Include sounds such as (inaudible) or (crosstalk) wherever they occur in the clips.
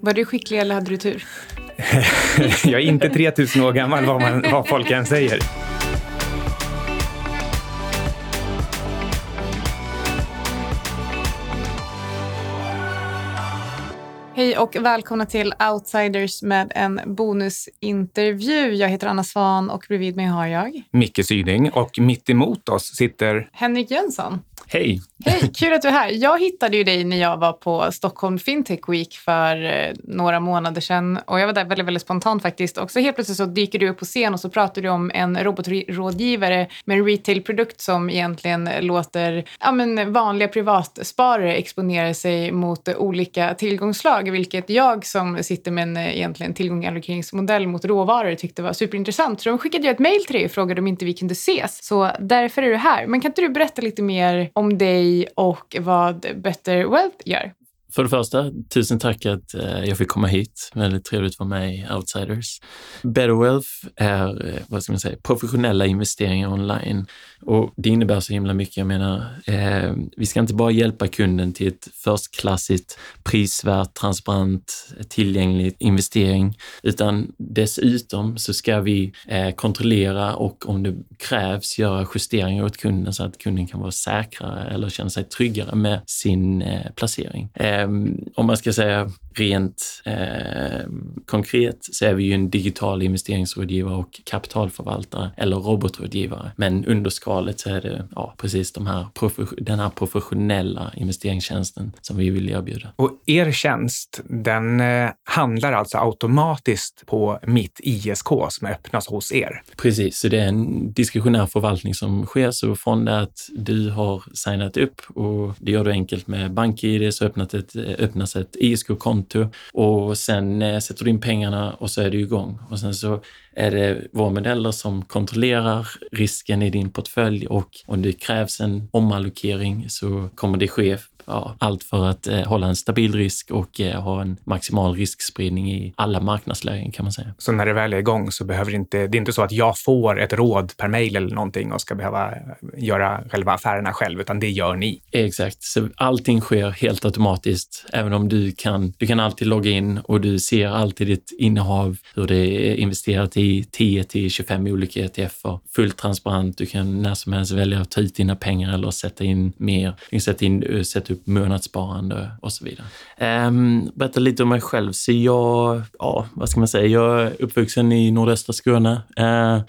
Var du skicklig eller hade du tur? (laughs) jag är inte 3000 år gammal vad, man, vad folk än säger. Hej och välkomna till Outsiders med en bonusintervju. Jag heter Anna Svan och bredvid mig har jag Micke Syding och mitt emot oss sitter Henrik Jönsson. Hej! Hej, kul att du är här. Jag hittade ju dig när jag var på Stockholm Fintech Week för eh, några månader sedan. Och jag var där väldigt, väldigt spontant faktiskt. Och så helt plötsligt så dyker du upp på scen och så pratar du om en robotrådgivare med en retailprodukt som egentligen låter ja, men vanliga privatsparare exponera sig mot olika tillgångsslag. Vilket jag som sitter med en eh, egentligen tillgångsallokeringsmodell mot råvaror tyckte var superintressant. Så de skickade ju ett mejl till dig och frågade om inte vi kunde ses. Så därför är du här. Men kan inte du berätta lite mer om dig och vad Better Wealth gör. För det första, tusen tack att eh, jag fick komma hit. Väldigt trevligt att vara med i Outsiders. Better Wealth är, eh, vad ska man säga, professionella investeringar online. Och det innebär så himla mycket. Jag menar, eh, vi ska inte bara hjälpa kunden till ett förstklassigt, prisvärt, transparent, tillgängligt investering, utan dessutom så ska vi eh, kontrollera och om det krävs göra justeringar åt kunden så att kunden kan vara säkrare eller känna sig tryggare med sin eh, placering. Eh, om man ska säga rent eh, konkret så är vi ju en digital investeringsrådgivare och kapitalförvaltare eller robotrådgivare. Men under skalet så är det ja, precis de här den här professionella investeringstjänsten som vi vill erbjuda. Och er tjänst, den eh, handlar alltså automatiskt på mitt ISK som öppnas hos er? Precis, så det är en diskretionär förvaltning som sker. Så från det att du har signat upp och det gör du enkelt med BankID så öppnas ett, Eh, öppnas ett ISK-konto konto och sen eh, sätter du in pengarna och så är det igång. Och sen så är det våra modeller som kontrollerar risken i din portfölj och om det krävs en omallokering så kommer det ske ja, allt för att eh, hålla en stabil risk och eh, ha en maximal riskspridning i alla marknadslägen kan man säga. Så när det väl är igång så behöver det inte, det är inte så att jag får ett råd per mejl eller någonting och ska behöva göra själva affärerna själv, utan det gör ni? Exakt, så allting sker helt automatiskt. Även om du kan, du kan alltid logga in och du ser alltid ditt innehav, hur det är investerat i 10 till 25 olika ETFer. Fullt transparent, du kan när som helst välja att ta ut dina pengar eller sätta in mer. Du kan sätta, in, sätta upp typ månadssparande och så vidare. Um, berätta lite om mig själv. Så jag, ja, vad ska man säga, jag är uppvuxen i nordöstra Skåne. Uh,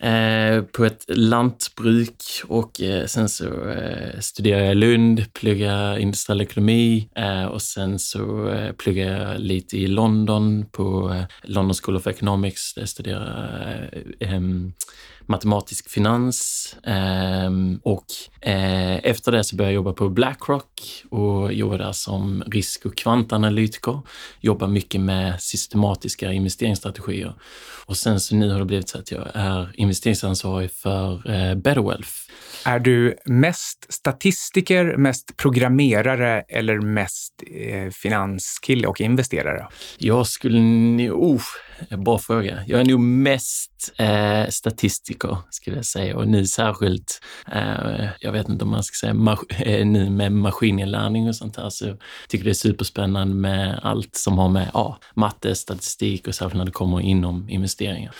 Eh, på ett lantbruk och eh, sen så eh, studerade jag i Lund, pluggade industriell ekonomi eh, och sen så eh, pluggar pluggade jag lite i London på eh, London School of Economics där jag studerade ehm, matematisk finans eh, och eh, efter det så började jag jobba på Blackrock och jobbade där som risk och kvantanalytiker. Jobbar mycket med systematiska investeringsstrategier. Och sen så nu har det blivit så att jag är investeringsansvarig för eh, Betterwealth. Är du mest statistiker, mest programmerare eller mest eh, finanskille och investerare? Jag skulle nog... Oh, Eh, bra fråga. Jag är nog mest eh, statistiker, skulle jag säga. Och nu särskilt, eh, jag vet inte om man ska säga eh, nu med maskininlärning och sånt här, så jag tycker det är superspännande med allt som har med ja, matte, statistik och särskilt när det kommer inom investeringar.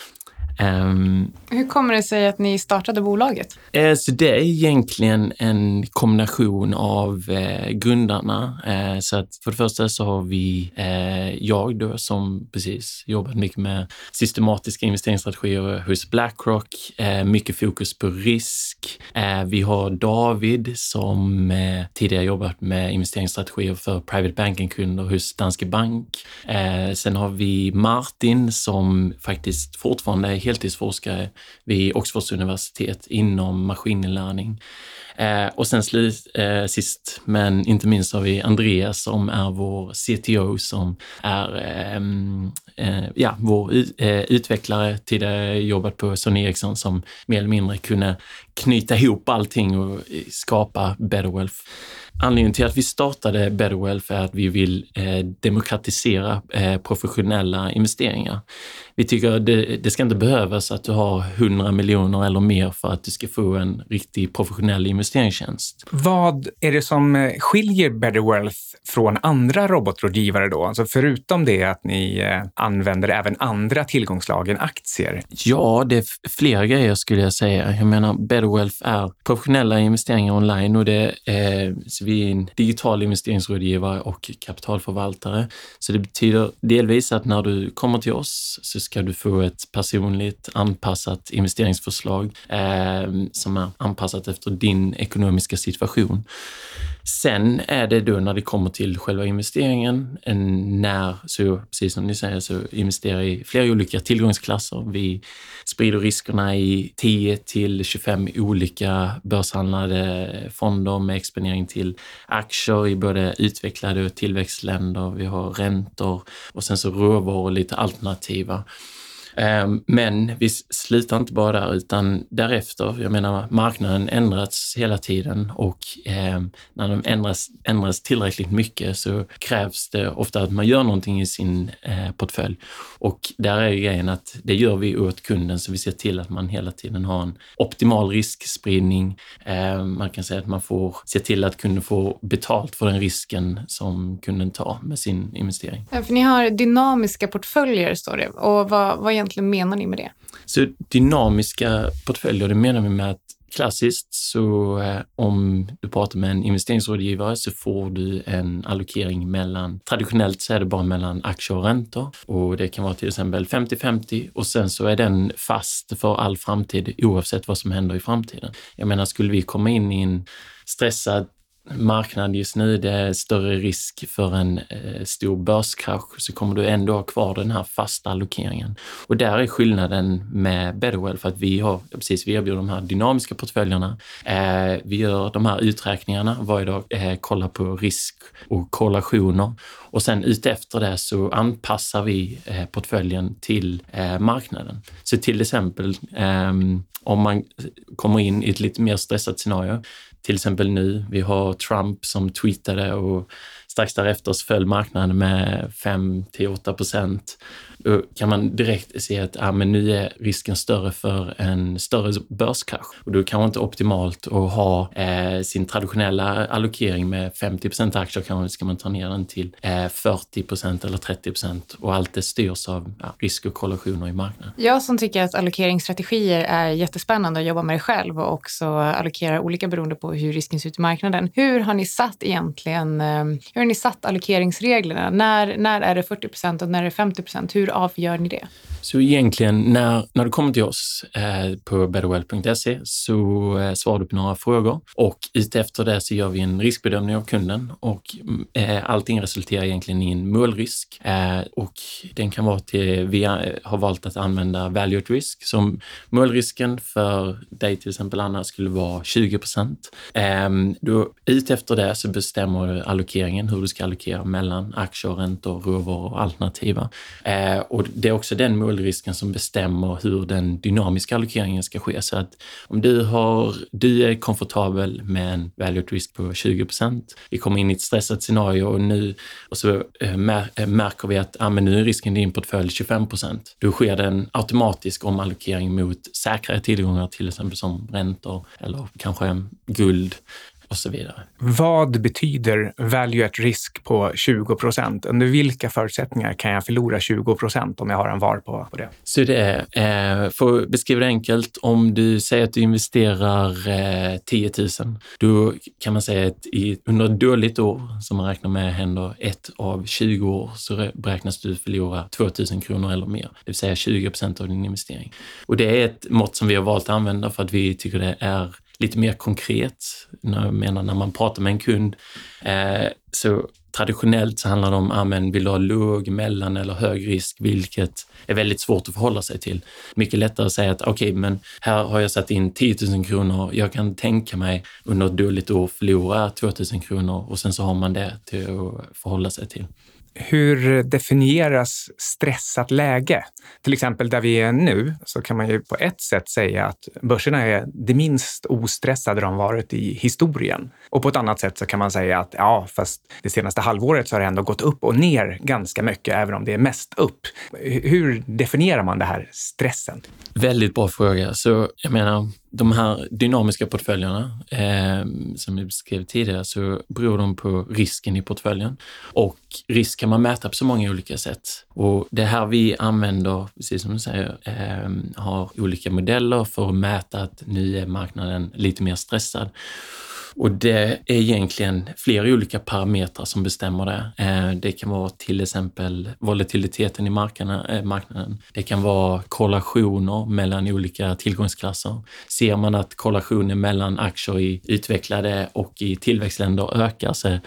Um, Hur kommer det sig att ni startade bolaget? Eh, så det är egentligen en kombination av eh, grundarna. Eh, så att för det första så har vi eh, jag då som precis jobbat mycket med systematiska investeringsstrategier hos Blackrock, eh, mycket fokus på risk. Eh, vi har David som tidigare jobbat med investeringsstrategier för private banking-kunder hos Danske Bank. sen har vi Martin som faktiskt fortfarande är heltidsforskare vid Oxfords universitet inom maskininlärning. Eh, och sen slut, eh, sist men inte minst har vi Andreas som är vår CTO som är eh, eh ja, vår eh, utvecklare. Tidigare jobbat på Sony Ericsson som mer eller mindre kunde knyta ihop allting och skapa Betterwealth. Anledningen till att vi startade Betterwealth är att vi vill eh, demokratisera eh, professionella investeringar. Vi tycker det, det ska inte behövas att du har 100 miljoner eller mer för att du ska få en riktig professionell investeringstjänst. Vad är det som eh, skiljer Betterwealth från andra robotrådgivare då? Alltså förutom det att ni eh, använder även andra tillgångslag än aktier? Ja, det är flera grejer skulle jag säga. Jag menar, Wealth är professionella investeringar online och det är, så vi är en digital investeringsrådgivare och kapitalförvaltare. Så det betyder delvis att när du kommer till oss så ska du få ett personligt anpassat investeringsförslag eh, som är anpassat efter din ekonomiska situation. Sen är det då när det kommer till själva investeringen, när, så precis som ni säger, så investerar i flera olika tillgångsklasser. Vi sprider riskerna i 10 till 25 olika börshandlade fonder med exponering till aktier i både utvecklade och tillväxtländer. Vi har räntor och sen så råvaror lite alternativa. Ehm, men vi slutar inte bara där, utan därefter, jag menar marknaden ändras hela tiden och ehm, när den ändras, ändras tillräckligt mycket så krävs det ofta att man gör någonting i sin eh, portfölj. Och där är grejen att det gör vi åt kunden så vi ser till att man hela tiden har en optimal riskspridning. Ehm, man kan säga att man får se till att kunden får betalt för den risken som kunden tar med sin investering. Ja, för ni har dynamiska portföljer, står det. Och vad, vad egentligen menar ni med det? Så dynamiska portföljer, det menar vi med att Klassiskt så eh, om du pratar med en investeringsrådgivare så får du en allokering mellan, traditionellt så är det bara mellan aktier och räntor och det kan vara till exempel 50-50 och sen så är den fast för all framtid oavsett vad som händer i framtiden. Jag menar, skulle vi komma in i en stressad marknad just nu, det är större risk för en eh, stor börskrasch, så kommer du ändå ha kvar den här fasta allokeringen. Och där är skillnaden med Betterwell för att vi har, precis, vi erbjuder de här dynamiska portföljerna. Eh, vi gör de här uträkningarna varje dag, eh, kollar på risk och korrelationer och sen utefter det så anpassar vi eh, portföljen till eh, marknaden. Så till exempel ehm, om man kommer in i ett lite mer stressat scenario, till exempel nu, vi har Trump som tweetade och strax därefter så föll marknaden med 5 till 8 procent då kan man direkt se att ah, men nu är risken större för en större börskrasch. Och då kan det inte optimalt att ha eh, sin traditionella allokering med 50% aktier, kanske ska man ta ner den till eh, 40% eller 30% och allt det styrs av ja, risk och korrelationer i marknaden. Jag som tycker att allokeringsstrategier är jättespännande att jobba med det själv och också allokera olika beroende på hur risken ser ut i marknaden. Hur har ni satt egentligen, eh, hur har ni satt allokeringsreglerna? När, när är det 40% och när är det 50 Hur avgör ni det? Så egentligen när, när du kommer till oss eh, på betterwell.se så eh, svarar du på några frågor och utefter det så gör vi en riskbedömning av kunden och mm, eh, allting resulterar egentligen i en målrisk eh, och den kan vara till, vi eh, har valt att använda value at risk som målrisken för dig till exempel Anna skulle vara 20 procent. Eh, utefter det så bestämmer du allokeringen, hur du ska allokera mellan aktier, räntor, råvaror och alternativa. Eh, och det är också den självrisken som bestämmer hur den dynamiska allokeringen ska ske. Så att om du, har, du är komfortabel med en value at risk på 20 procent, vi kommer in i ett stressat scenario och nu och så eh, eh, märker vi att ah, men nu är risken i din portfölj 25 procent, Då sker det en automatisk omallokering mot säkrare tillgångar, till exempel som räntor eller kanske guld och så vidare. Vad betyder value at risk på 20 procent? Under vilka förutsättningar kan jag förlora 20 procent om jag har en VAR på, på det? Så det är, eh, för att beskriva det enkelt, om du säger att du investerar eh, 10 000, då kan man säga att i, under ett dåligt år, som man räknar med händer ett av 20 år, så beräknas du förlora 2 000 kronor eller mer, det vill säga 20 procent av din investering. Och det är ett mått som vi har valt att använda för att vi tycker det är lite mer konkret. Jag menar när man pratar med en kund eh, så traditionellt så handlar det om, ah, men vill du ha låg, mellan eller hög risk, vilket är väldigt svårt att förhålla sig till. Mycket lättare att säga att okej, okay, men här har jag satt in 10 000 kronor. Jag kan tänka mig under ett dåligt år förlora 2 000 kronor och sen så har man det till att förhålla sig till. Hur definieras stressat läge? Till exempel där vi är nu så kan man ju på ett sätt säga att börserna är det minst ostressade de varit i historien. Och på ett annat sätt så kan man säga att ja, fast det senaste halvåret så har det ändå gått upp och ner ganska mycket, även om det är mest upp. Hur definierar man det här stressen? Väldigt bra fråga. Så jag menar, de här dynamiska portföljerna eh, som vi beskrev tidigare så beror de på risken i portföljen. Och risk kan man mäta på så många olika sätt. Och det här vi använder, precis som du säger, eh, har olika modeller för att mäta att nu är marknaden lite mer stressad. Och det är egentligen flera olika parametrar som bestämmer det. Eh, det kan vara till exempel volatiliteten i eh, marknaden. Det kan vara korrelationer mellan olika tillgångsklasser. Ser man att korrelationen mellan aktier i utvecklade och i tillväxtländer ökar så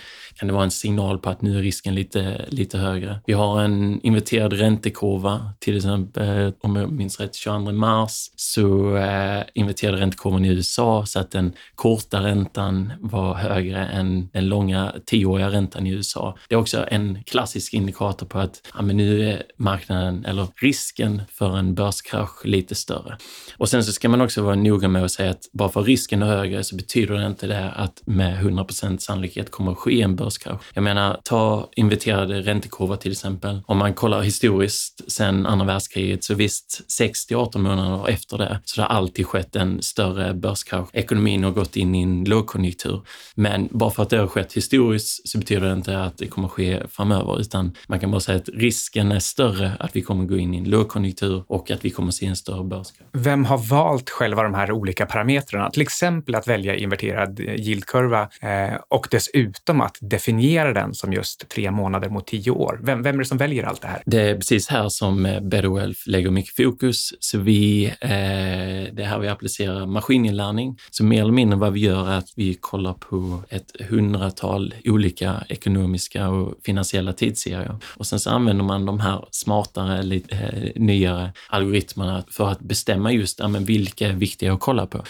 kan det vara en signal på att nu är risken lite, lite högre. Vi har en inverterad räntekurva, till exempel eh, om jag minns rätt 22 mars så eh, inverterade räntekurvan i USA så att den korta räntan var högre än den långa tioåriga räntan i USA. Det är också en klassisk indikator på att ja, men nu är marknaden eller risken för en börskrasch lite större. Och sen så ska man också vara noga med att säga att bara för risken är högre så betyder det inte det att med 100% sannolikhet kommer att ske en börs börskrasch. Jag menar, ta inverterade räntekurvor till exempel. Om man kollar historiskt sen andra världskriget så visst, 6-18 månader efter det så har det alltid skett en större börskrasch. Ekonomin har gått in i en lågkonjunktur. Men bara för att det har skett historiskt så betyder det inte att det kommer ske framöver, utan man kan bara säga att risken är större att vi kommer gå in i en lågkonjunktur och att vi kommer se en större börskrasch. Vem har valt själva de här olika parametrarna? Till exempel att välja inverterad yieldkurva eh, och dessutom att definiera den som just tre månader mot tio år? Vem, vem är det som väljer allt det här? Det är precis här som eh, lägger mycket fokus. Så vi, eh, det är här vi applicerar maskininlärning. Så mer eller mindre vad vi gör är att vi kollar på ett hundratal olika ekonomiska och finansiella tidsserier. Och sen så använder man de här smartare, lite, eh, nyare algoritmerna för att bestämma just ja, men vilka är viktiga att kolla på.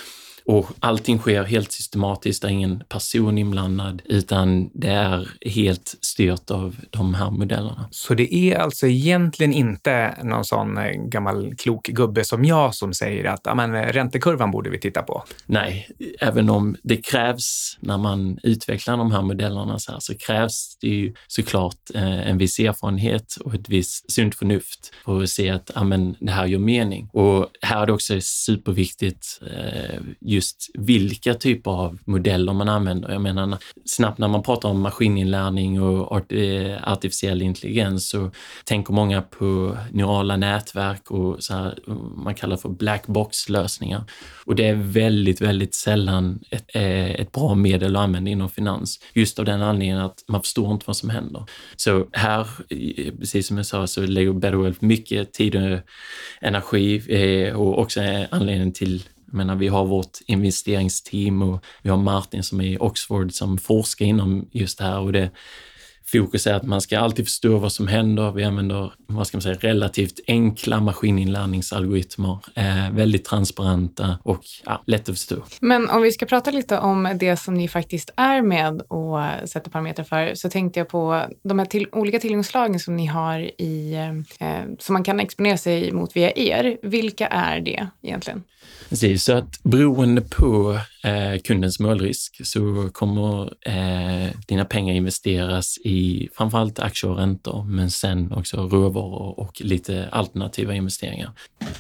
Och allting sker helt systematiskt, det är ingen person inblandad, utan det är helt styrt av de här modellerna. Så det är alltså egentligen inte någon sån eh, gammal klok gubbe som jag som säger att ja, men, räntekurvan borde vi titta på? Nej, även om det krävs när man utvecklar de här modellerna så, här, så krävs det ju såklart eh, en viss erfarenhet och ett visst sunt förnuft för att se att ja, men, det här gör mening. Och här är det också superviktigt eh, just vilka typer av modeller man använder. Jag menar, snabbt när man pratar om maskininlärning och eh, artificiell intelligens så tänker många på neurala nätverk och så här, eh, man kallar för black box-lösningar. Och det är väldigt, väldigt sällan ett, eh, ett bra medel att använda inom finans. Just av den anledningen att man förstår inte vad som händer. Så här, precis som jag sa, så lägger Betterwell mycket tid och energi och också anledningen till jag menar, vi har vårt investeringsteam och vi har Martin som är i Oxford som forskar inom just det här och det fokus är att man ska alltid förstå vad som händer. Vi använder, vad ska man säga, relativt enkla maskininlärningsalgoritmer. Eh, väldigt transparenta och ja, lätt att förstå. Men om vi ska prata lite om det som ni faktiskt är med och sätter parametrar för, så tänkte jag på de här till, olika tillgångslagen som ni har i, eh, som man kan exponera sig mot via er. Vilka är det egentligen? Precis, så att beroende på eh, kundens målrisk så kommer eh, dina pengar investeras i framförallt aktier och räntor, men sen också råvaror och lite alternativa investeringar.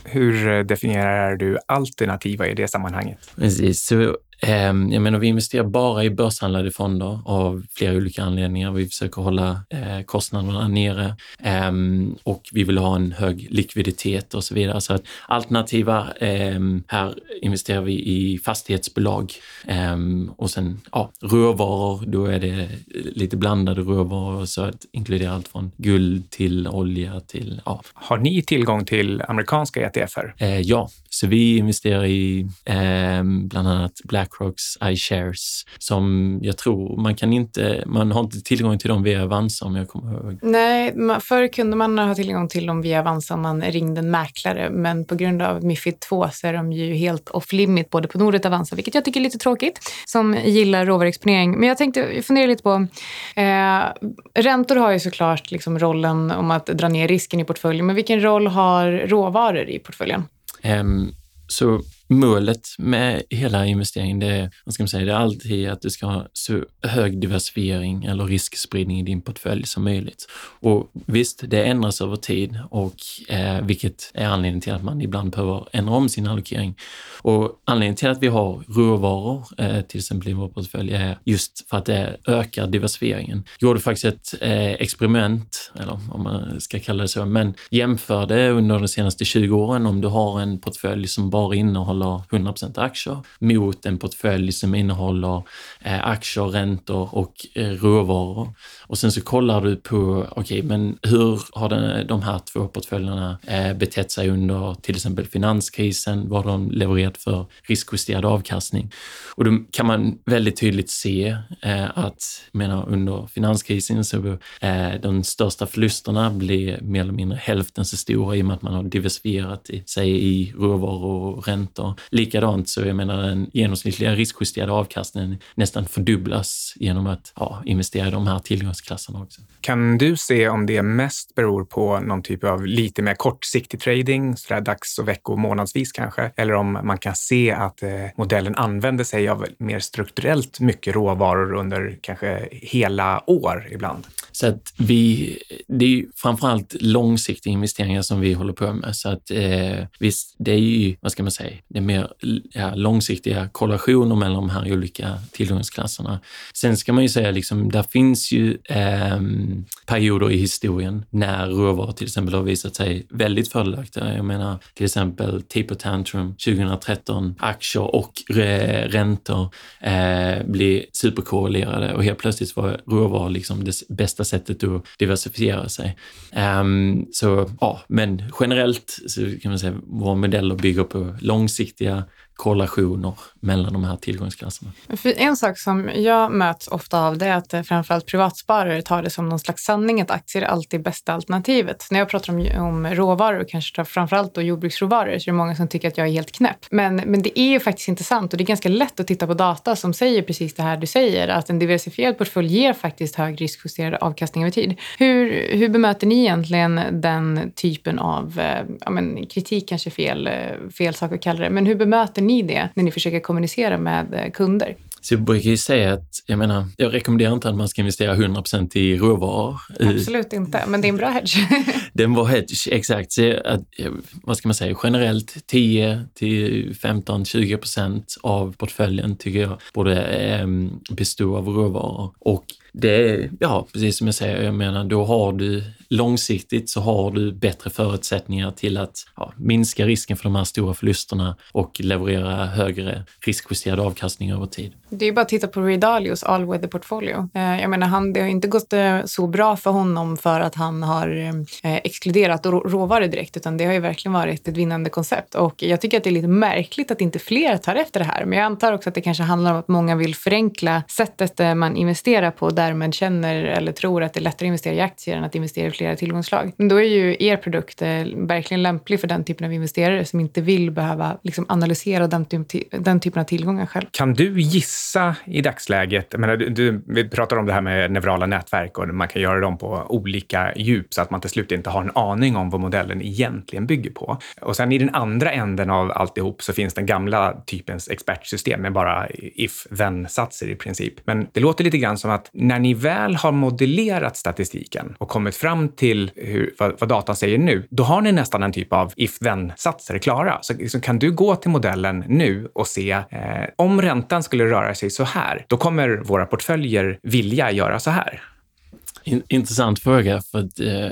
Hur definierar du alternativa i det sammanhanget? Precis, så jag menar, vi investerar bara i börshandlade fonder av flera olika anledningar. Vi försöker hålla eh, kostnaderna nere ehm, och vi vill ha en hög likviditet och så vidare. Så att alternativa, ehm, här investerar vi i fastighetsbolag och sen ja, råvaror, då är det lite blandade råvaror så att inkludera allt från guld till olja till ja. Har ni tillgång till amerikanska ETFer? Eh, ja, Så vi investerar i bland annat Blackrocks iShares som jag tror man kan inte, man har inte tillgång till dem via Avanza om jag kommer ihåg. Nej, förr kunde man ha tillgång till dem via Avanza om man ringde en mäklare, men på grund av Mifid 2 så är de ju helt off limit både på Nordnet och Avanza, vilket jag tycker är lite tråkigt som gillar råvaruexponering. Men jag tänkte fundera lite på, eh, räntor har ju såklart liksom rollen om att dra ner risken i portföljen, men vilken roll har råvaror i portföljen? Um, så målet med hela investeringen, det är, vad ska man säga, det är alltid att du ska ha så hög diversifiering eller riskspridning i din portfölj som möjligt. Och visst, det ändras över tid och eh, vilket är anledningen till att man ibland behöver ändra om sin allokering. Och anledningen till att vi har råvaror, eh, till exempel i vår portfölj, är just för att det ökar diversifieringen. Jag gjorde faktiskt ett eh, experiment, eller om man ska kalla det så, men jämförde under de senaste 20 åren om du har en portfölj som bara innehåller innehåller 100% aktier mot en portfölj som innehåller eh, aktier, räntor och eh, råvaror. Och sen så kollar du på, okej, okay, men hur har den, de här två portföljerna eh, betett sig under till exempel finanskrisen? Vad har de levererat för riskjusterad avkastning? Och då kan man väldigt tydligt se eh, att, menar, under finanskrisen så eh, de största förlusterna blir mer eller mindre hälften så stora i och med att man har diversifierat i, sig i råvaror och räntor Likadant så jag menar den genomsnittliga riskjusterade avkastningen nästan fördubblas genom att ja, investera i de här tillgångsklasserna också. Kan du se om det mest beror på någon typ av lite mer kortsiktig trading, sådär dags och vecko månadsvis kanske? Eller om man kan se att eh, modellen använder sig av mer strukturellt mycket råvaror under kanske hela år ibland? Så att vi, det är ju framförallt långsiktiga investeringar som vi håller på med. Så att eh, visst, det är ju, vad ska man säga, är mer ja, långsiktiga korrelationer mellan de här olika tillgångsklasserna. Sen ska man ju säga, liksom, där finns ju eh, perioder i historien när råvaror till exempel har visat sig väldigt fördelaktiga. Jag menar till exempel Taper Tantrum 2013, aktier och räntor eh, blir superkorrelerade och helt plötsligt var råvaror liksom det bästa sättet att diversifiera sig. Eh, så ja, men generellt så kan man säga våra modeller bygger på långsiktiga korrelationer mellan de här tillgångsklasserna. För en sak som jag möts ofta av det är att framförallt privatsparare tar det som någon slags sanning att aktier är alltid bästa alternativet. När jag pratar om, om råvaror, kanske framförallt då jordbruksråvaror, så är det många som tycker att jag är helt knäpp. Men, men det är ju faktiskt inte sant och det är ganska lätt att titta på data som säger precis det här du säger, att en diversifierad portfölj ger faktiskt hög riskjusterad avkastning över tid. Hur, hur bemöter ni egentligen den typen av, eh, ja men kritik kanske fel, eh, fel sak att kalla det, men hur bemöter ni det när ni försöker kommunicera med eh, kunder? Så jag brukar ju säga att, jag menar, jag rekommenderar inte att man ska investera 100% i råvaror. Absolut inte, men det är en bra hedge. (laughs) det är en bra hedge, exakt. Så att, vad ska man säga, generellt 10 till 15, 20 procent av portföljen tycker jag borde eh, bestå av råvaror. Och det är, ja, precis som jag säger, jag menar, då har du långsiktigt så har du bättre förutsättningar till att ja, minska risken för de här stora förlusterna och leverera högre riskjusterad avkastning över tid. Det är bara att titta på Ray all weather portfolio. Eh, jag menar, han, det har inte gått eh, så bra för honom för att han har eh, exkluderat råvaror direkt, utan det har ju verkligen varit ett vinnande koncept. Och jag tycker att det är lite märkligt att inte fler tar efter det här. Men jag antar också att det kanske handlar om att många vill förenkla sättet man investerar på därmed känner eller tror att det är lättare att investera i aktier än att investera i flera tillgångsslag. Men då är ju er produkt eh, verkligen lämplig för den typen av investerare som inte vill behöva liksom analysera den, den typen av tillgångar själv. Kan du gissa i dagsläget, jag menar, du, du, vi pratar om det här med neurala nätverk och man kan göra dem på olika djup så att man till slut inte har en aning om vad modellen egentligen bygger på. Och sen i den andra änden av alltihop så finns den gamla typens expertsystem med bara if-then-satser i princip. Men det låter lite grann som att när ni väl har modellerat statistiken och kommit fram till hur, vad, vad datan säger nu, då har ni nästan en typ av if-then-satser klara. Så liksom, kan du gå till modellen nu och se eh, om räntan skulle röra sig så här, då kommer våra portföljer vilja göra så här. In, intressant fråga, för att eh,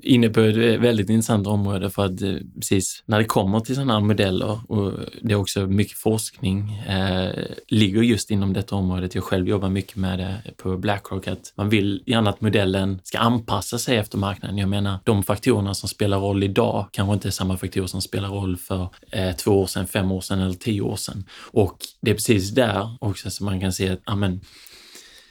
inne på ett eh, väldigt intressant område för att eh, precis när det kommer till sådana här modeller och det är också mycket forskning eh, ligger just inom detta området. Jag själv jobbar mycket med det på Blackrock, att man vill gärna att modellen ska anpassa sig efter marknaden. Jag menar, de faktorerna som spelar roll idag kanske inte är samma faktorer som spelar roll för eh, två år sedan, fem år sedan eller tio år sedan. Och det är precis där också som man kan se att, amen,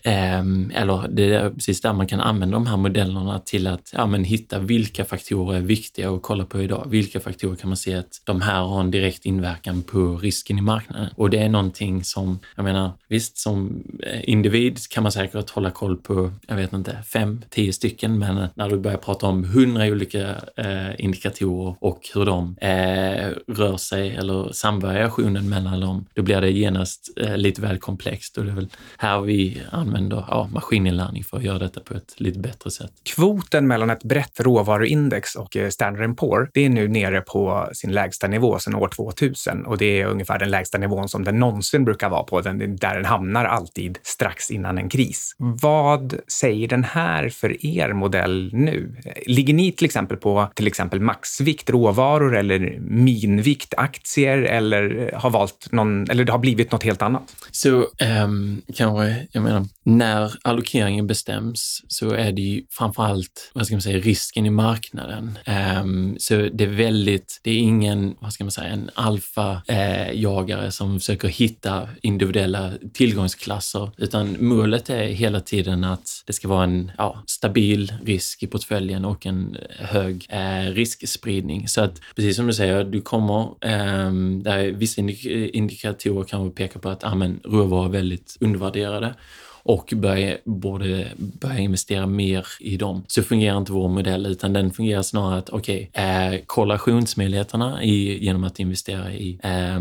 Ehm, eller det är precis där man kan använda de här modellerna till att ja, men hitta vilka faktorer är viktiga att kolla på idag. Vilka faktorer kan man se att de här har en direkt inverkan på risken i marknaden? Och det är någonting som, jag menar, visst som eh, individ kan man säkert hålla koll på, jag vet inte, fem, tio stycken, men eh, när du börjar prata om hundra olika eh, indikatorer och hur de eh, rör sig eller samvariationen mellan dem, då blir det genast eh, lite väl komplext och det är väl här vi använder ja, maskininlärning för att göra detta på ett lite bättre sätt. Kvoten mellan ett brett råvaruindex och eh, Standard Poor, det är nu nere på sin lägsta nivå sedan år 2000 och det är ungefär den lägsta nivån som den någonsin brukar vara på, den, där den hamnar alltid strax innan en kris. Vad säger den här för er modell nu? Ligger ni till exempel på till exempel maxvikt råvaror eller minvikt aktier eller har valt någon, eller det har blivit något helt annat? Så um, kanske, jag menar, när allokeringen bestäms så är det ju framför allt, vad ska man säga, risken i marknaden. Um, så det är väldigt, det är ingen, vad ska man säga, en alfa-jagare eh, som försöker hitta individuella tillgångsklasser, utan målet är hela tiden att det ska vara en ja, stabil risk i portföljen och en eh, hög eh, riskspridning. Så att precis som du säger, du kommer, eh, där vissa indikatorer kan peka på att ah, men, råvaror är väldigt undervärderade och börja, borde börja investera mer i dem. Så fungerar inte vår modell, utan den fungerar snarare att okej, okay, eh, kollationsmöjligheterna i, genom att investera i, eh,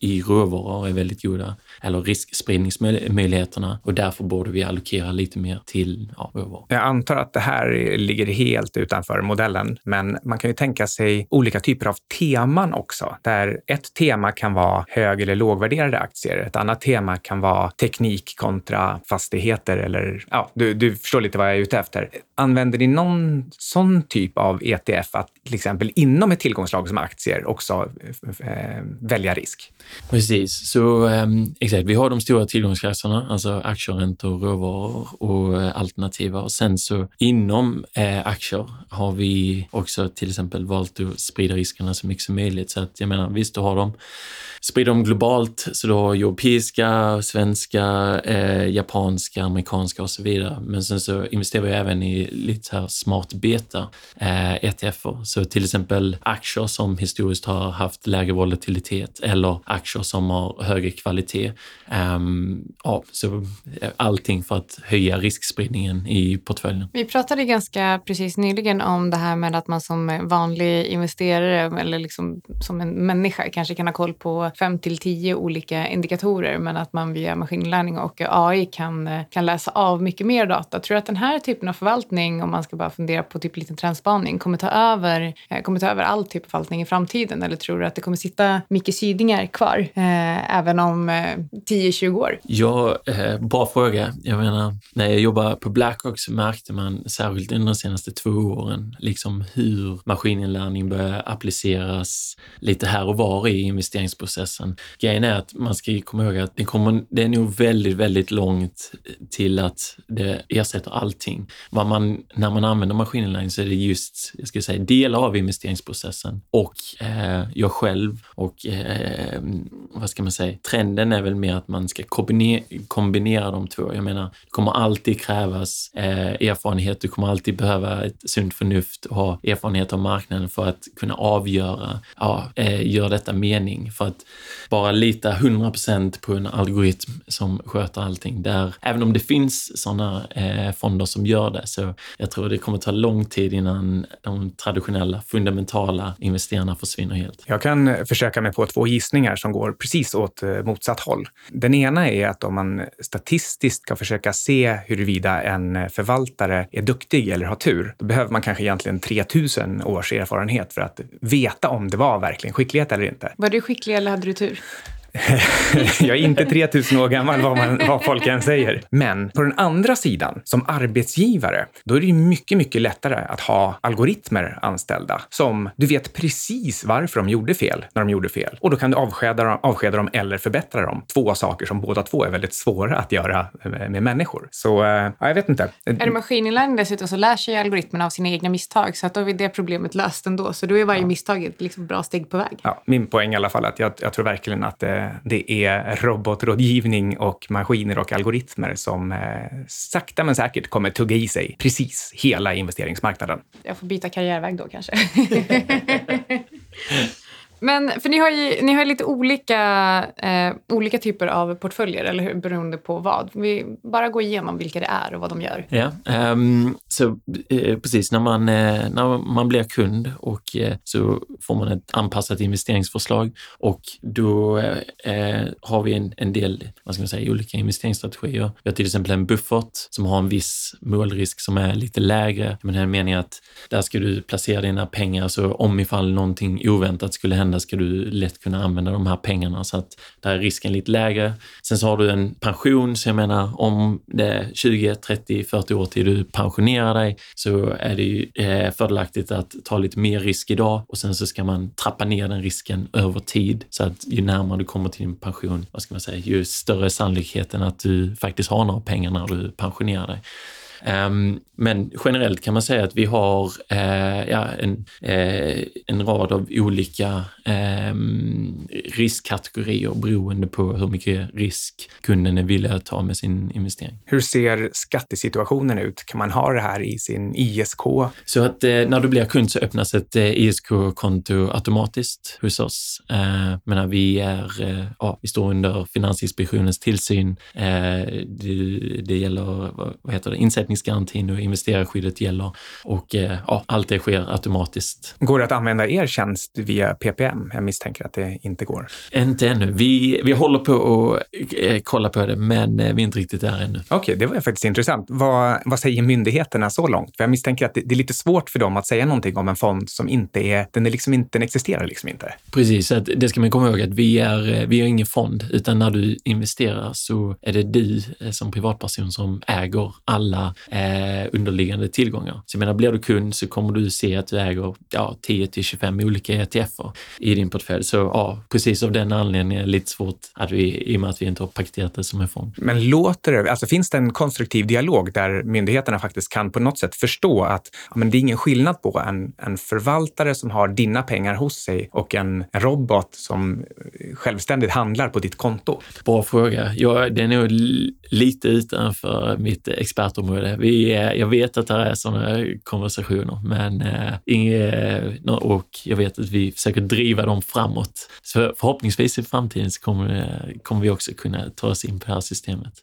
i råvaror är väldigt goda, eller riskspridningsmöjligheterna och därför borde vi allokera lite mer till ja, råvaror. Jag antar att det här ligger helt utanför modellen, men man kan ju tänka sig olika typer av teman också, där ett tema kan vara hög eller lågvärderade aktier. Ett annat tema kan vara teknik kontra fastigheter eller ja, du, du förstår lite vad jag är ute efter. Använder ni någon sån typ av ETF att till exempel inom ett tillgångslag som aktier också eh, eh välja risk? Precis, så eh, exakt. Vi har de stora tillgångsklasserna, alltså aktier, räntor, råvaror och eh, alternativa. Och sen så inom eh, aktier har vi också till exempel valt att sprida riskerna så mycket som möjligt. Så att jag menar, visst, du har dem sprider dem globalt, så du har europeiska, svenska, eh, japanska, amerikanska och så vidare. Men sen så investerar vi även i lite här smart beta eh, ETFer. Så till exempel aktier som historiskt har haft lägre volatilitet eller aktier som har högre kvalitet. Um, ja, så eh, allting för att höja riskspridningen i portföljen. Vi pratade ganska precis nyligen om det här med att man som vanlig investerare eller liksom som en människa kanske kan ha koll på fem till tio olika indikatorer men att man via maskininlärning och AI kan, eh, kan läsa av mycket mer data. Tror du att den här typen av förvaltning, om man ska bara fundera på typ liten trendspaning, kommer ta över, eh, kommer ta över all typ av förvaltning i framtiden? Eller tror du att det kommer sitta mycket Sydingar kvar eh, även om eh, 10-20 år? Ja, eh, bra fråga. Jag menar, när jag jobbade på Blackrock så märkte man särskilt under de senaste två åren liksom hur maskininlärning börjar appliceras lite här och var i investeringsprocessen. Grejen är att man ska komma ihåg att det, kommer, det är nog väldigt, väldigt långt till att det ersätter allting. Vad man, när man använder maskininlärning så är det just, jag ska säga, delar av investeringsprocessen och eh, jag själv och eh, vad ska man säga, trenden är väl mer att man ska kombinera, kombinera de två. Jag menar, det kommer alltid krävas eh, erfarenhet, du kommer alltid behöva ett sunt förnuft och ha erfarenhet av marknaden för att kunna avgöra, ja, eh, gör detta mening? För att bara lita 100% på en algoritm som sköter allting. Där, även om det finns sådana eh, fonder som gör det, så jag tror det kommer ta lång tid innan de traditionella, fundamentala investerarna försvinner helt. Jag kan försöka mig på två gissningar som går precis åt eh, motsatt håll. Den ena är att om man statistiskt ska försöka se huruvida en förvaltare är duktig eller har tur, då behöver man kanske egentligen 3000 års erfarenhet för att veta om det var verkligen skicklighet eller inte. Var du skicklig eller hade du tur? (laughs) jag är inte 3000 år gammal vad, man, vad folk än säger. Men på den andra sidan, som arbetsgivare, då är det ju mycket, mycket lättare att ha algoritmer anställda som du vet precis varför de gjorde fel när de gjorde fel. Och då kan du avskeda dem, avskeda dem eller förbättra dem. Två saker som båda två är väldigt svåra att göra med människor. Så äh, jag vet inte. Är det maskininlärning dessutom så lär sig algoritmerna av sina egna misstag så att då är det problemet löst ändå. Så då är varje ja. misstag ett liksom bra steg på väg. Ja, min poäng i alla fall är att jag, jag tror verkligen att det, det, är robotrådgivning och maskiner och algoritmer som eh, sakta men säkert kommer tugga i sig precis hela investeringsmarknaden. Jag får byta karriärväg då kanske. (laughs) (laughs) Men för ni har ju, ni har lite olika, eh, olika typer av portföljer, eller hur? Beroende på vad. Vi bara gå igenom vilka det är och vad de gör. Ja, um, så eh, precis när man, eh, när man blir kund och eh, så får man ett anpassat investeringsförslag och då eh, eh, har vi en, en del, vad ska man säga, olika investeringsstrategier. Vi har till exempel en buffert som har en viss målrisk som är lite lägre. Men här meningen att där ska du placera dina pengar så om ifall någonting oväntat skulle hända hända ska du lätt kunna använda de här pengarna så att där är risken lite lägre. Sen så har du en pension, så jag menar om det är 20, 30, 40 år till du pensionerar dig så är det ju eh, fördelaktigt att ta lite mer risk idag och sen så ska man trappa ner den risken över tid så att ju närmare du kommer till din pension, vad ska man säga, ju större är sannolikheten att du faktiskt har några pengar när du pensionerar dig. Um, men generellt kan man säga att vi har eh, ja, en, eh, en rad av olika eh, riskkategorier beroende på hur mycket risk kunden är villig att ta med sin investering. Hur ser skattesituationen ut? Kan man ha det här i sin ISK? Så att eh, när du blir kund så öppnas ett ISK-konto automatiskt hos oss. Men vi, är, ja, vi står under Finansinspektionens tillsyn. det, det gäller vad heter det, insättningsgarantin och investerarskyddet gäller och eh, ja, allt det sker automatiskt. Går det att använda er tjänst via PPM? Jag misstänker att det inte går. Inte ännu. Vi, vi håller på att eh, kolla på det, men eh, vi är inte riktigt där ännu. Okej, okay, det var faktiskt intressant. Vad, vad säger myndigheterna så långt? För jag misstänker att det, det, är lite svårt för dem att säga någonting om en fond som inte är, den är liksom inte, den existerar liksom inte. Precis, att det ska man komma ihåg att vi är, vi är ingen fond, utan när du investerar så är det du som privatperson som äger alla eh, underliggande tillgångar. Så jag menar, blir du kund så kommer du se att du äger ja, 10 till 25 olika ETFer i din portfölj. Så ja, precis av den anledningen är det lite svårt att vi, i och med att vi inte har paketerat det som en fond. Men låter det, alltså finns det en konstruktiv dialog där myndigheterna faktiskt kan på något sätt förstå att ja, men det är ingen skillnad på en, en förvaltare som har dina pengar hos sig och en, en robot som självständigt handlar på ditt konto? Bra fråga. Ja, det är nog lite utanför mitt expertområde. Vi, eh, jag vet att det är sådana konversationer, men eh, eh, och jag vet att vi försöker driva dem framåt. Så förhoppningsvis i framtiden så kommer, kommer vi också kunna ta oss in på det här systemet.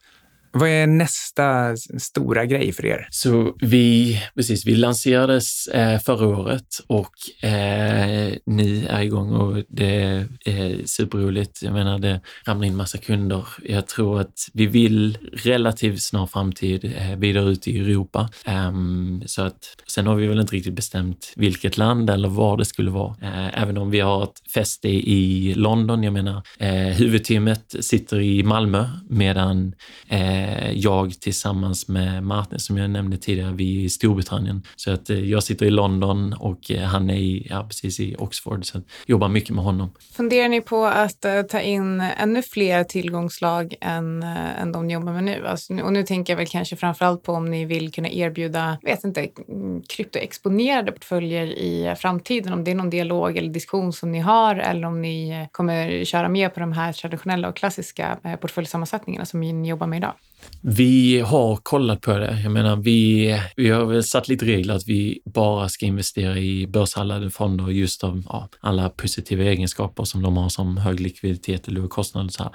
Vad är nästa stora grej för er? Så vi, precis, vi lanserades eh, förra året och eh, ni är igång och det är superroligt. Jag menar, det ramlar in massa kunder. Jag tror att vi vill relativt snar framtid eh, vidare ut i Europa. Ehm, så att, sen har vi väl inte riktigt bestämt vilket land eller var det skulle vara. Eh, även om vi har ett fäste i London. Jag menar, eh, huvudteamet sitter i Malmö medan eh, Eh, jag tillsammans med Martin, som jag nämnde tidigare, vi är i Storbritannien. Så att eh, jag sitter i London och eh, han är i, ja, precis i Oxford, så jag jobbar mycket med honom. Funderar ni på att eh, ta in ännu fler tillgångslag än, eh, än de ni jobbar med nu? Alltså, och nu tänker jag väl kanske framförallt på om ni vill kunna erbjuda, vet inte, mm, kryptoexponerade portföljer i framtiden, om det är någon dialog eller diskussion som ni har eller om ni kommer köra mer på de här traditionella och klassiska portföljsammansättningarna som ni jobbar med idag. Vi har kollat på det. Jag menar, vi, vi har väl satt lite regler att vi bara ska investera i börshandlade fonder just av ja, alla positiva egenskaper som de har som hög likviditet och låg kostnad. Så här.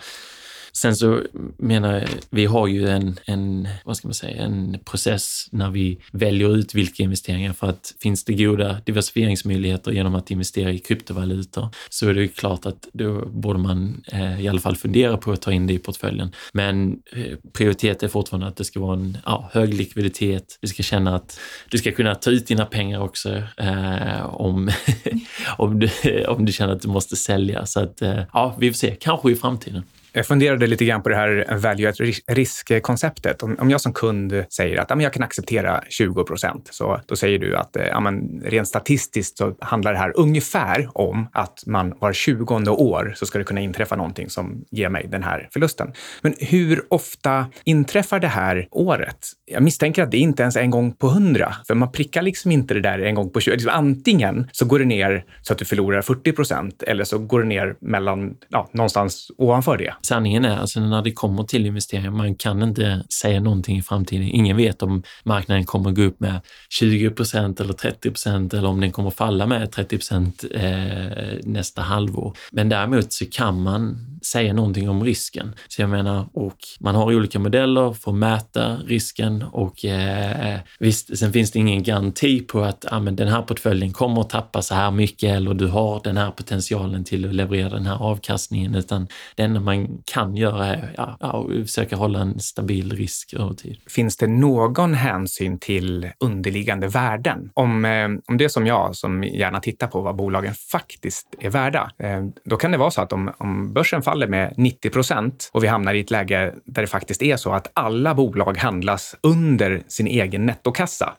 Sen så menar jag, vi har ju en, en, vad ska man säga, en process när vi väljer ut vilka investeringar för att finns det goda diversifieringsmöjligheter genom att investera i kryptovalutor så är det ju klart att då borde man eh, i alla fall fundera på att ta in det i portföljen. Men eh, prioritet är fortfarande att det ska vara en ja, hög likviditet. Du ska känna att du ska kunna ta ut dina pengar också eh, om, (laughs) om, du, om du känner att du måste sälja. Så att, eh, ja, vi får se. Kanske i framtiden. Jag funderade lite grann på det här value at risk-konceptet. Om jag som kund säger att jag kan acceptera 20 procent, så då säger du att eh, ja, men rent statistiskt så handlar det här ungefär om att man var 20 år så ska det kunna inträffa någonting som ger mig den här förlusten. Men hur ofta inträffar det här året? Jag misstänker att det inte ens är en gång på hundra, för man prickar liksom inte det där en gång på 20. Liksom antingen så går det ner så att du förlorar 40 procent eller så går det ner mellan, ja, någonstans ovanför det sanningen är, alltså när det kommer till investeringar, man kan inte säga någonting i framtiden. Ingen vet om marknaden kommer gå upp med 20 procent eller 30 procent eller om den kommer falla med 30 procent eh, nästa halvår. Men däremot så kan man säga någonting om risken. Så jag menar, och man har olika modeller för att mäta risken och eh, eh visst, sen finns det ingen garanti på att ah, men den här portföljen kommer att tappa så här mycket eller du har den här potentialen till att leverera den här avkastningen, utan det enda man kan göra är ja, ja, försöka hålla en stabil risk över tid. Finns det någon hänsyn till underliggande värden? Om, eh, om det är som jag, som gärna tittar på vad bolagen faktiskt är värda, eh, då kan det vara så att om, om börsen faller med 90 procent och vi hamnar i ett läge där det faktiskt är så att alla bolag handlas under sin egen nettokassa.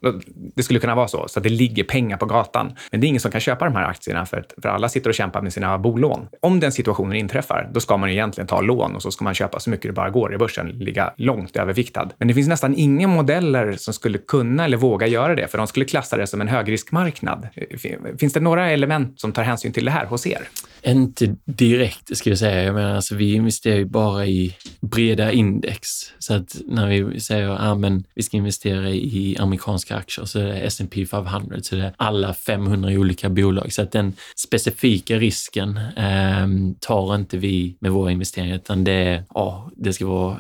Det skulle kunna vara så, så att det ligger pengar på gatan. Men det är ingen som kan köpa de här aktierna för, för alla sitter och kämpar med sina bolån. Om den situationen inträffar, då ska man egentligen ta lån och så ska man köpa så mycket det bara går i börsen, ligga långt överviktad. Men det finns nästan inga modeller som skulle kunna eller våga göra det, för de skulle klassa det som en högriskmarknad. Finns det några element som tar hänsyn till det här hos er? Inte direkt, ska jag säga. Menar, alltså, vi investerar ju bara i breda index. Så att när vi säger att ah, vi ska investera i amerikanska aktier så är det S&P 500, så det är alla 500 olika bolag. Så att den specifika risken eh, tar inte vi med våra investeringar, utan det, ja, det ska vara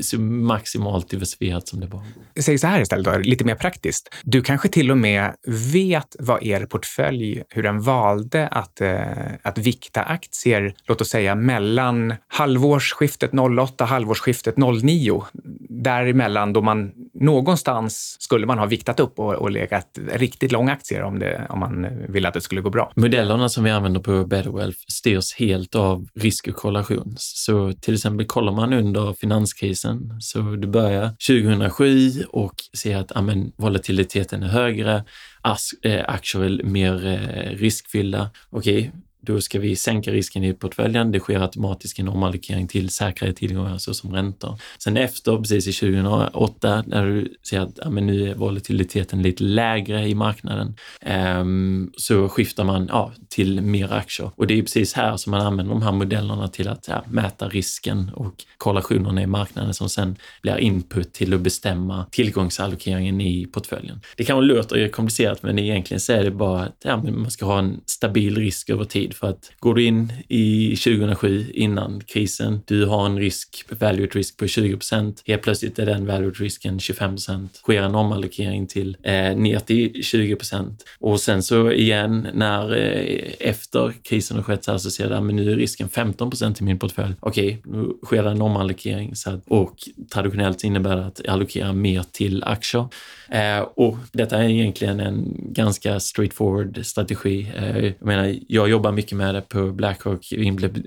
så maximalt diversifierat som det bara Säg så här istället, då, lite mer praktiskt. Du kanske till och med vet vad er portfölj, hur den valde att, eh, att vikta aktier, låt oss säga mellan mellan halvårsskiftet 08, halvårsskiftet 09. Däremellan då man någonstans skulle man ha viktat upp och, och legat riktigt långa aktier om, det, om man ville att det skulle gå bra. Modellerna som vi använder på Betterwealth styrs helt av risk och korrelation. Så till exempel kollar man under finanskrisen, så du börjar 2007 och ser att amen, volatiliteten är högre, eh, aktier är mer eh, riskfyllda. Okej, okay, då ska vi sänka risken i portföljen. Det sker automatiskt en omallokering till säkrare tillgångar såsom räntor. Sen efter, precis i 2008, när du ser att ja, men nu är volatiliteten lite lägre i marknaden, um, så skiftar man ja, till mer aktier. Och det är precis här som man använder de här modellerna till att ja, mäta risken och korrelationerna i marknaden som sen blir input till att bestämma tillgångsallokeringen i portföljen. Det kan låta komplicerat, men egentligen så är det bara att ja, man ska ha en stabil risk över tid för att går du in i 2007 innan krisen, du har en risk, value risk på 20 procent. helt plötsligt är den value risken 25 procent. sker en omallokering till eh, ner till 20 procent och sen så igen när eh, efter krisen har skett så här så ser du att nu är risken 15 procent i min portfölj. Okej, okay, nu sker det en omallokering så att, och traditionellt innebär det att allokera mer till aktier. Eh, och detta är egentligen en ganska straightforward strategi. Eh, jag menar, jag jobbar mycket med det på Blackrock,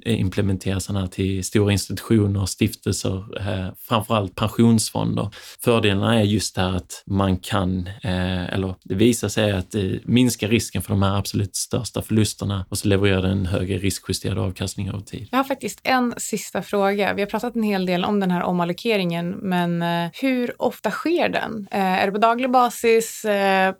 implementerar sådana till stora institutioner, stiftelser, eh, framförallt pensionsfonder. Fördelarna är just det här att man kan, eh, eller det visar sig att eh, det minskar risken för de här absolut största förlusterna och så levererar det en högre riskjusterad avkastning över tid. Jag har faktiskt en sista fråga. Vi har pratat en hel del om den här omallokeringen, men hur ofta sker den? Är det på daglig basis,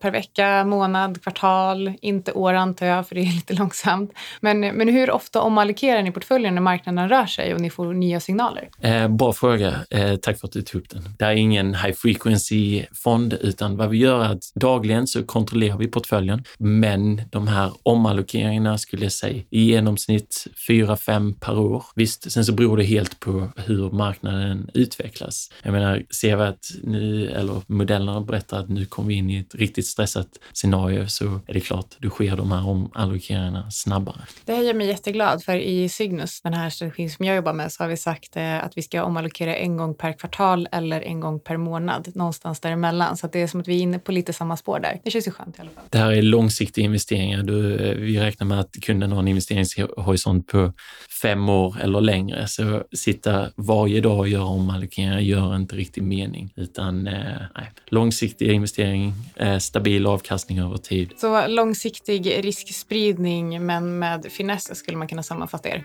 per vecka, månad, kvartal, inte år antar jag, för det är lite långsamt. Men, men hur ofta omallokerar ni portföljen när marknaden rör sig och ni får nya signaler? Eh, bra fråga. Eh, tack för att du tog upp den. Det är ingen high frequency fond, utan vad vi gör är att dagligen så kontrollerar vi portföljen. Men de här omallokeringarna skulle jag säga i genomsnitt fyra, fem per år. Visst, sen så beror det helt på hur marknaden utvecklas. Jag menar, ser vi att nu, eller modellerna berättar att nu kommer vi in i ett riktigt stressat scenario så är det klart, då sker de här omallokeringarna snabbare. Det här gör mig jätteglad, för i Cygnus, den här strategin som jag jobbar med, så har vi sagt eh, att vi ska omallokera en gång per kvartal eller en gång per månad, någonstans däremellan. Så det är som att vi är inne på lite samma spår där. Det känns ju skönt i alla fall. Det här är långsiktiga investeringar. Du, eh, vi räknar med att kunden har en investeringshorisont på fem år eller längre. Så sitta varje dag och göra omallokeringar gör inte riktigt mening, utan eh, nej, investering, eh, stabil avkastning över tid. Så långsiktig riskspridning, men med finess skulle man kunna sammanfatta er?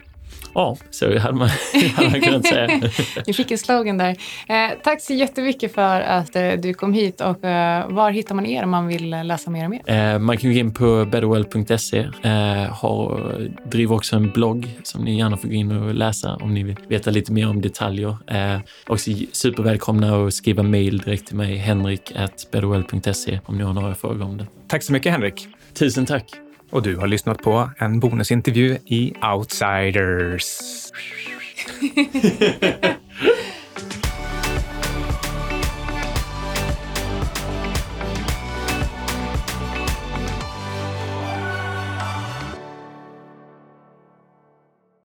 Ja, så hade man, (laughs) hade man kunnat säga. (laughs) Vi fick en slogan där. Eh, tack så jättemycket för att eh, du kom hit och eh, var hittar man er om man vill läsa mer om er? Eh, man kan gå in på betterwell.se. Eh, driver också en blogg som ni gärna får gå in och läsa om ni vill veta lite mer om detaljer. Eh, också supervälkomna att skriva mejl direkt till mig, henrik.betterwell.se om ni har några frågor om det. Tack så mycket Henrik. Tusen tack. Och du har lyssnat på en bonusintervju i Outsiders. (laughs)